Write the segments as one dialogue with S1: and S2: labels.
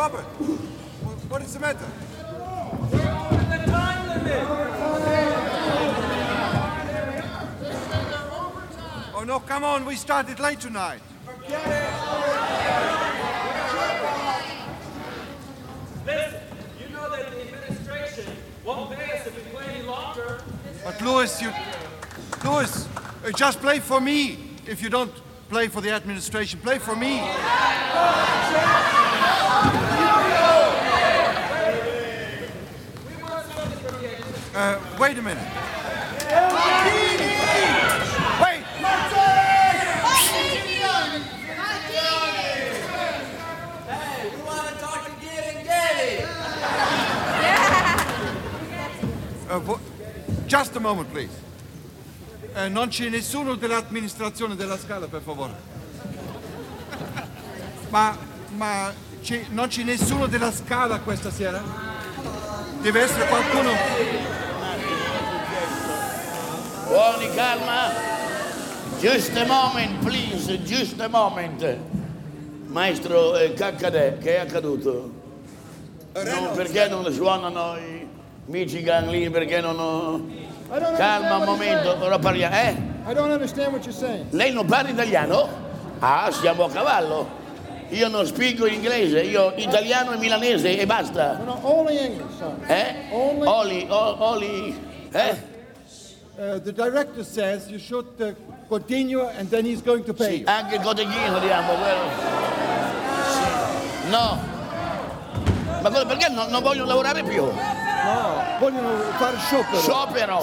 S1: Robert, wh- what is the matter?
S2: The time limit.
S1: Oh no, come on, we started late tonight.
S2: Listen, you know that the administration won't pay us if we play any longer.
S1: But Louis, you. Louis, uh, just play for me. If you don't play for the administration, play for me. Uh, wait a minute. Wait! Uh, just a moment, please. Eh, non c'è nessuno dell'amministrazione della Scala, per favore. Ma, ma non c'è nessuno della Scala questa sera? Deve essere qualcuno.
S3: Buoni, calma. Just a moment, please, just a moment. Maestro eh, Caccadè, che è accaduto? No, perché non suonano i Michigan lì? Perché non...
S4: Don't
S3: Calma un momento, ora parliamo. Eh?
S4: I don't understand what you're saying.
S3: Lei non parla italiano? Ah, siamo a cavallo. Io non spiego inglese, io italiano e milanese e basta.
S4: No, no, only English, son.
S3: Eh?
S4: Only-
S3: Oli, o- oli, eh?
S4: Uh, the director says you should uh, continue and then he's going to pay you.
S3: Anche il cotechino diamo, vero? No. Ma cosa- perché non, non voglio lavorare più?
S4: No, vogliono fare sciopero.
S3: Sciopero?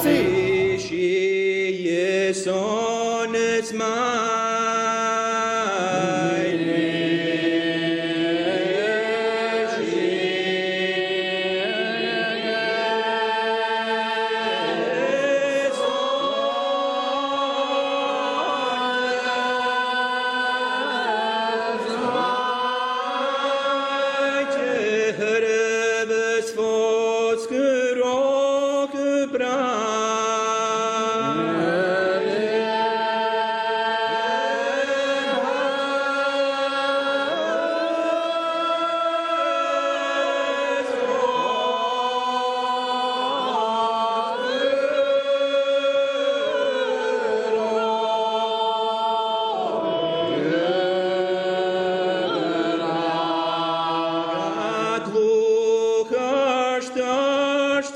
S2: She son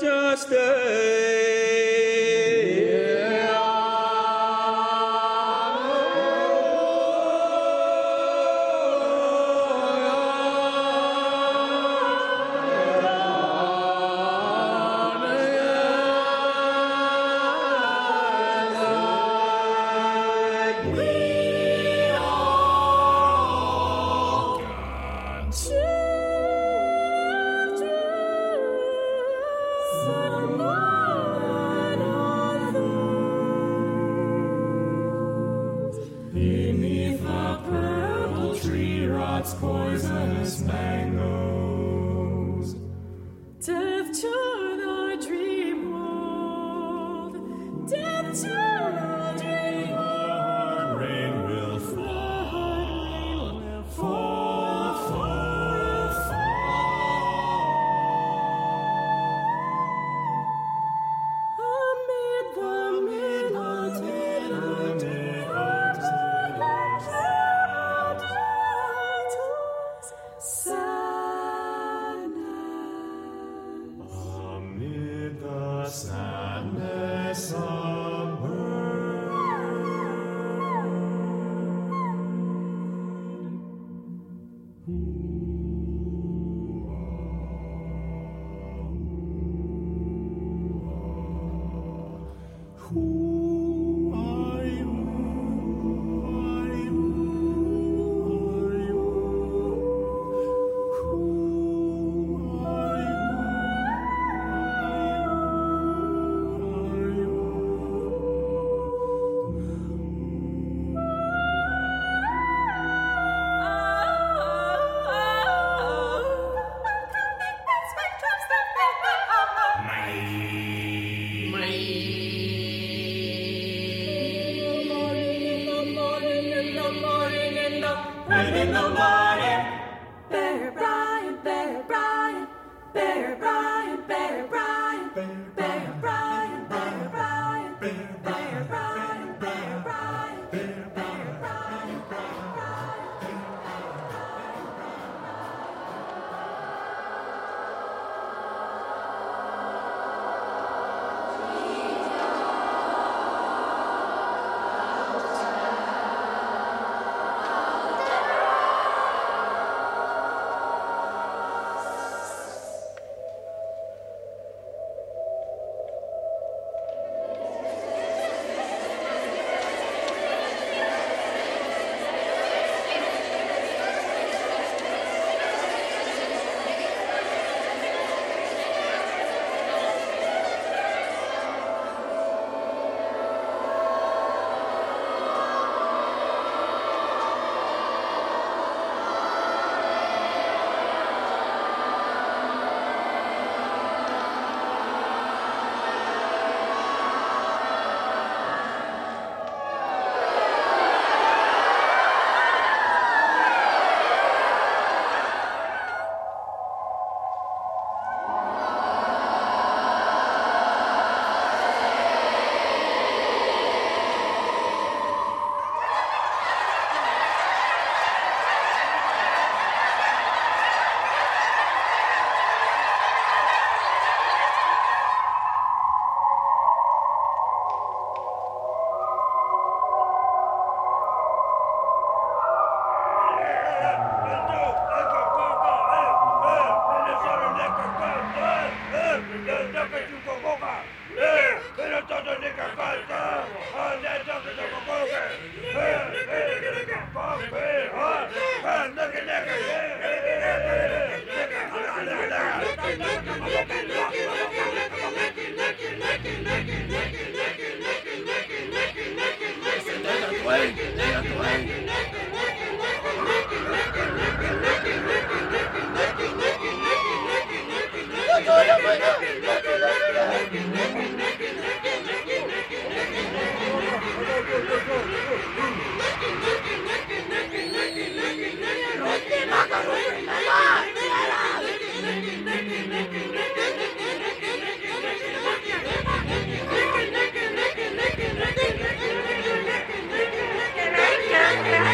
S2: is
S5: Beneath
S3: Boğa. Ha,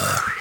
S6: Sir.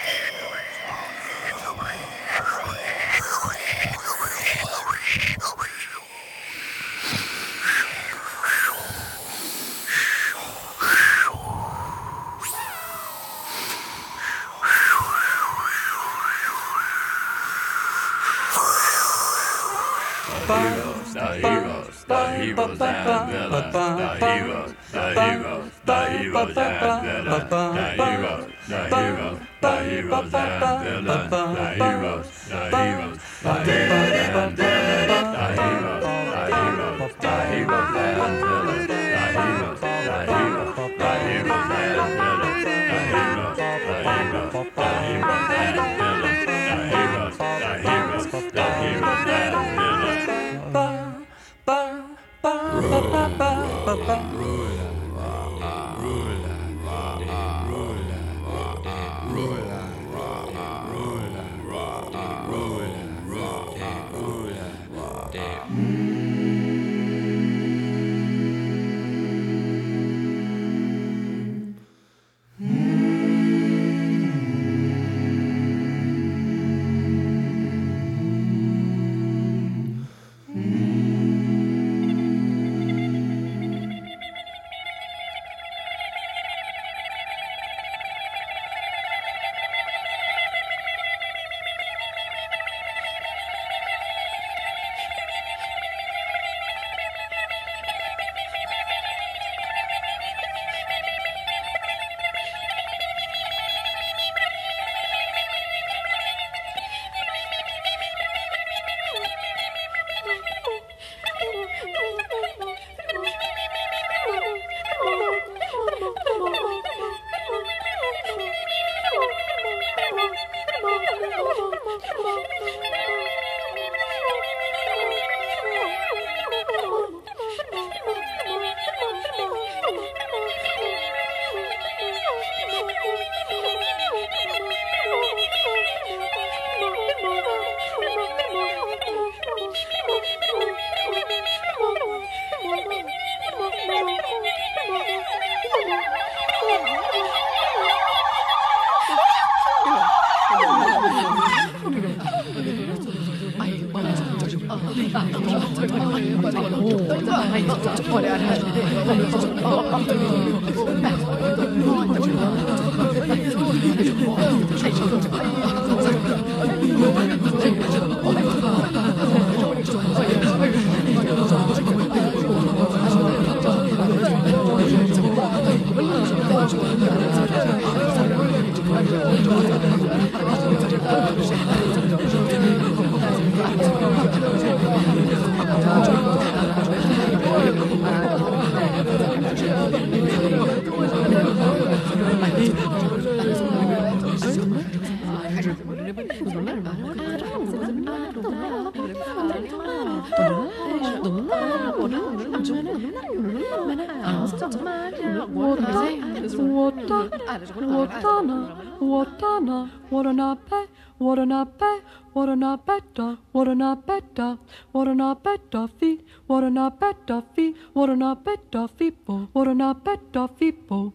S6: Watanabe, Watanabeta, Watanabeta, Watanabeta fi, Watanabeta fi, Watanabeta fipo, Watanabeta fipo.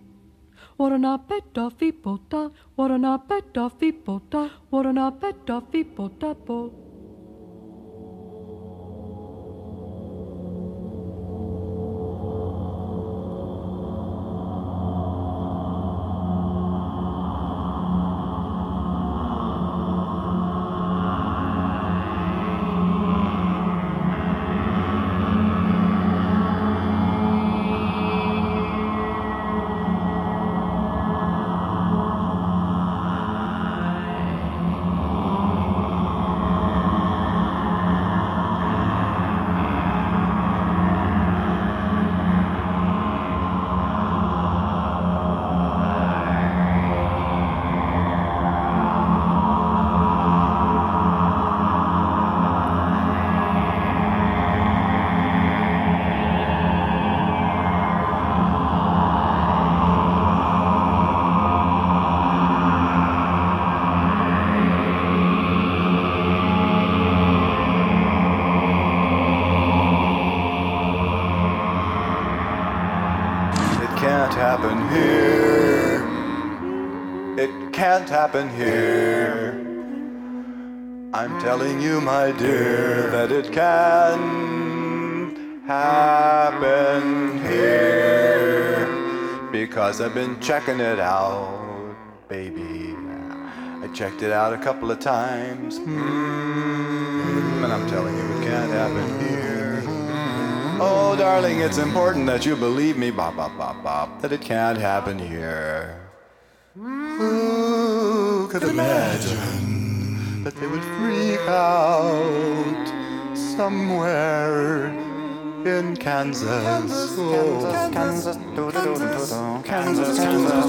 S6: Watanabeta fipo ta, Watanabeta fipo ta, Watanabeta fipo
S7: happen here. It can't happen here. I'm telling you, my dear, that it can't happen here. Because I've been checking it out, baby. I checked it out a couple of times. Mm, and I'm telling you, it can't happen here. Oh, darling, it's important that you believe me, bop, bop, bop, bop, that it can't happen here. Who could imagine that they would freak out somewhere in Kansas? Oh, Kansas, Kansas, Kansas, Kansas.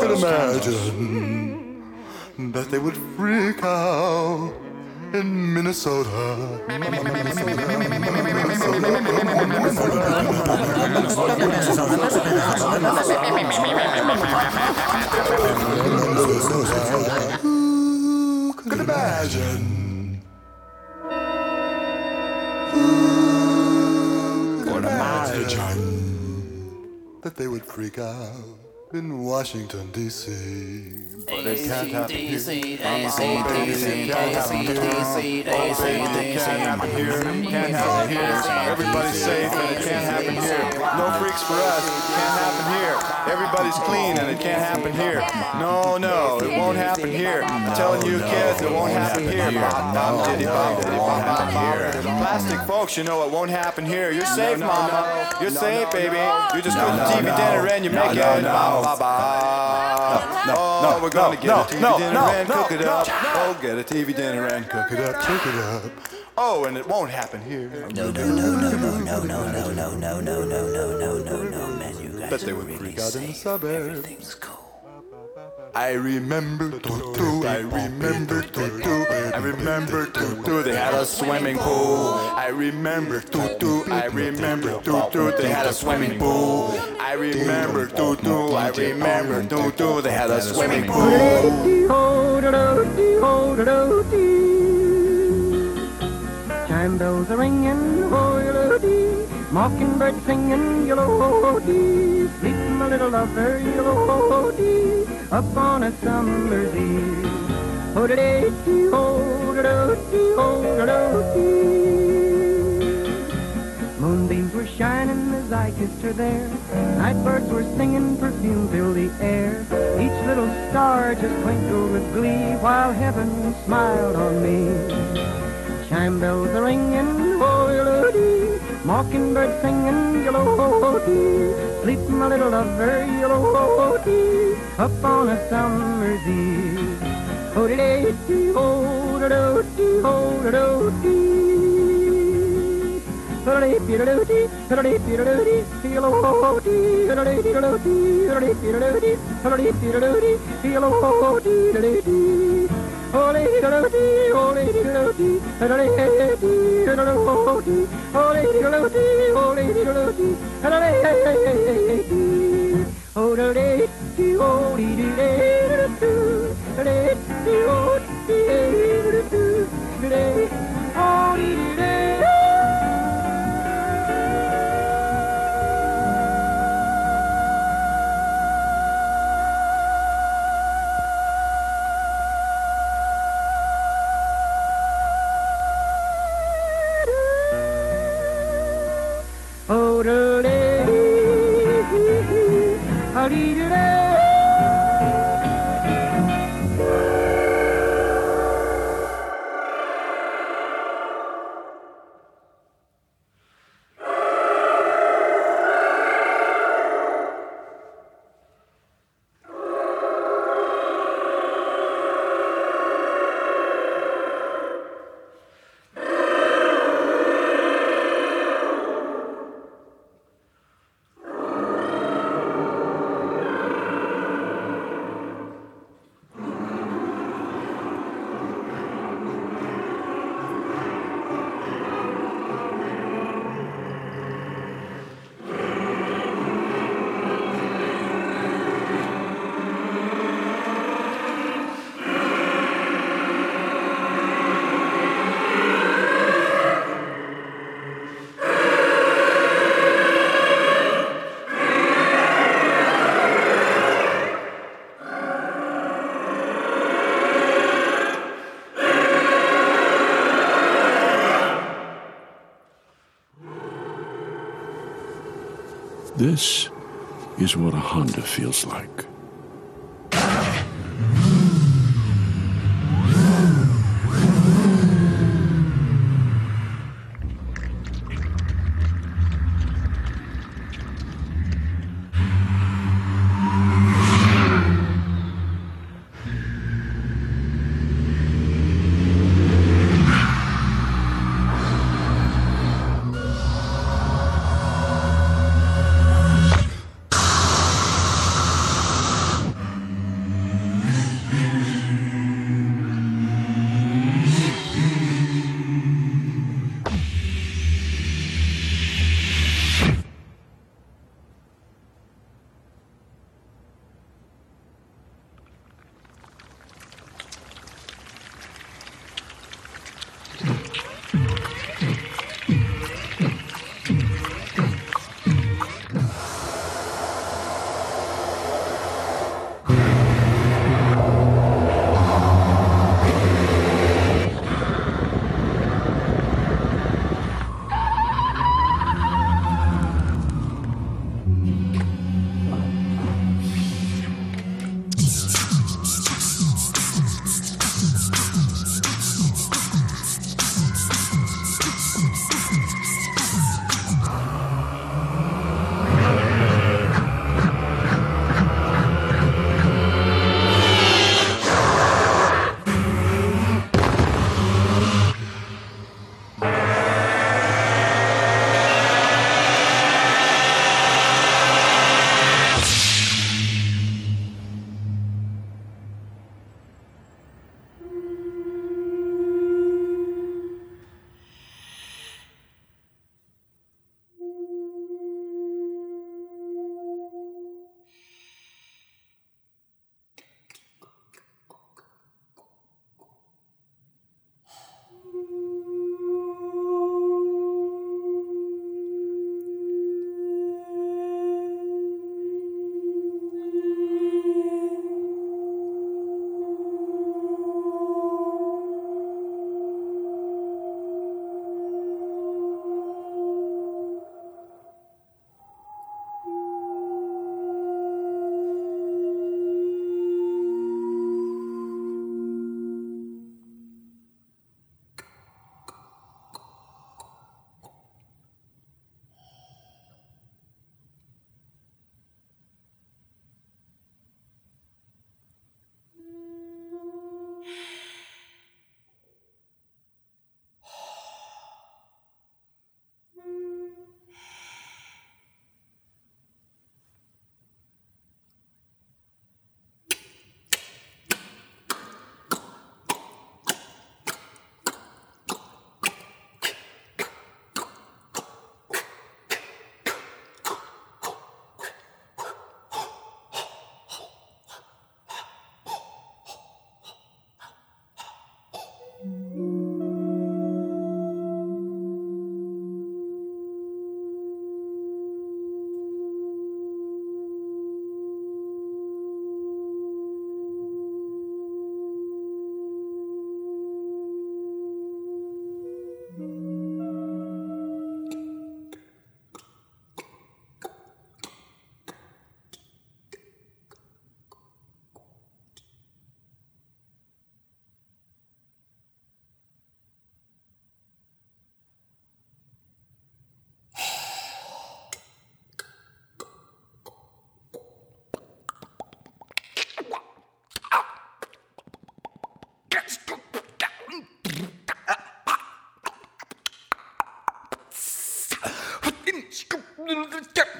S7: Could imagine that they would freak out in Minnesota. Who could imagine? Who could imagine that they would freak out in Washington, D.C.? But it can't happen here. It can't happen here. Can't happen here. Everybody's safe and it can't happen here. No freaks for us. Can't happen here. Everybody's clean and it can't happen here. No, no, it won't happen here. I'm telling you kids, it won't happen here. Plastic folks, you know it won't happen here. You're safe, mama. You're safe, baby. You just cook the TV dinner and you make it. Oh, we're gonna get a TV dinner and cook it up. Oh, get a TV dinner and cook it up, cook it up. Oh, and it won't happen here.
S8: No, no, no, no, no, no, no, no, no, no, no, no, no, no, no, no, man, you guys
S7: they
S8: are
S7: would
S8: really
S7: freak out in the
S8: safe.
S7: suburbs.
S8: Everything's cool.
S7: I remember Tutu, I remember Tutu, I remember Tutu, they had a swimming pool. I remember Tutu, I remember Tutu, they had a swimming pool. I remember Tutu, I remember Tutu, they had a swimming pool.
S9: Chime bells are ringing, yellow Mockingbird singing, yellow dee. Sleep, my little lover, yellow dee. Up on a summer's eve. Oh, da dee, oh, da dee, oh, da dee. Moonbeams were shining as I kissed her there. Night birds were singing, perfume filled the air. Each little star just twinkled with glee while heaven smiled on me. Chime bells are ringing, oh, yellow Mockingbird singing, yellow ho ho dee. Sleep, my little lover, yellow ho ho dee. Up on a summer's eve. Ho de day dee ho da do dee ho da do dee. Da da dee dee da do dee da da dee dee da do dee yellow ho ho dee
S5: da da dee
S10: dee da do dee da da dee dee da do dee da da dee dee da do dee yellow ho ho dee da
S11: dee dee. Oh, party This is what a Honda feels like.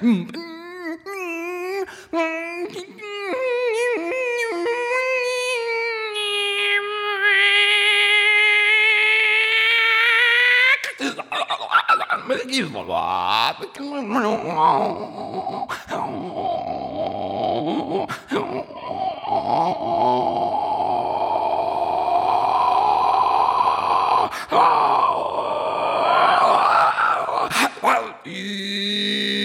S11: 음. 아, 이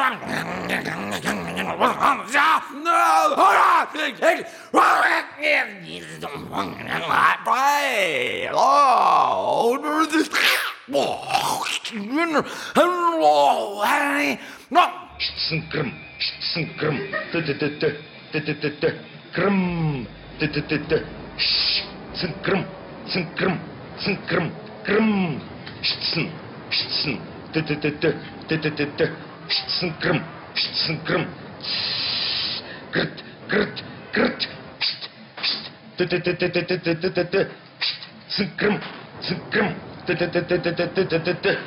S11: Krm, krm, krm, krm, krm, krm, krm, krm, Щцн кръм, щцн кръм. Крът, крът, крът. Щт. Т т т т т т т т т т. Щцн кръм, цн кръм. Т т т т т т т т т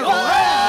S11: Oh!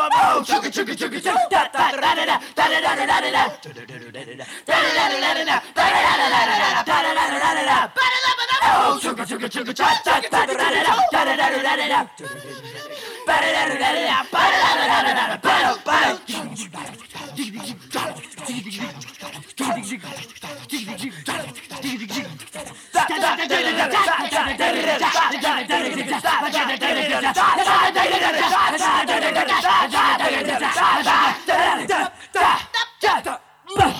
S11: babam. Çıkı çıkı çıkı çıkı. Çıkı çıkı çıkı çat çat Çıkı çıkı çıkı Bah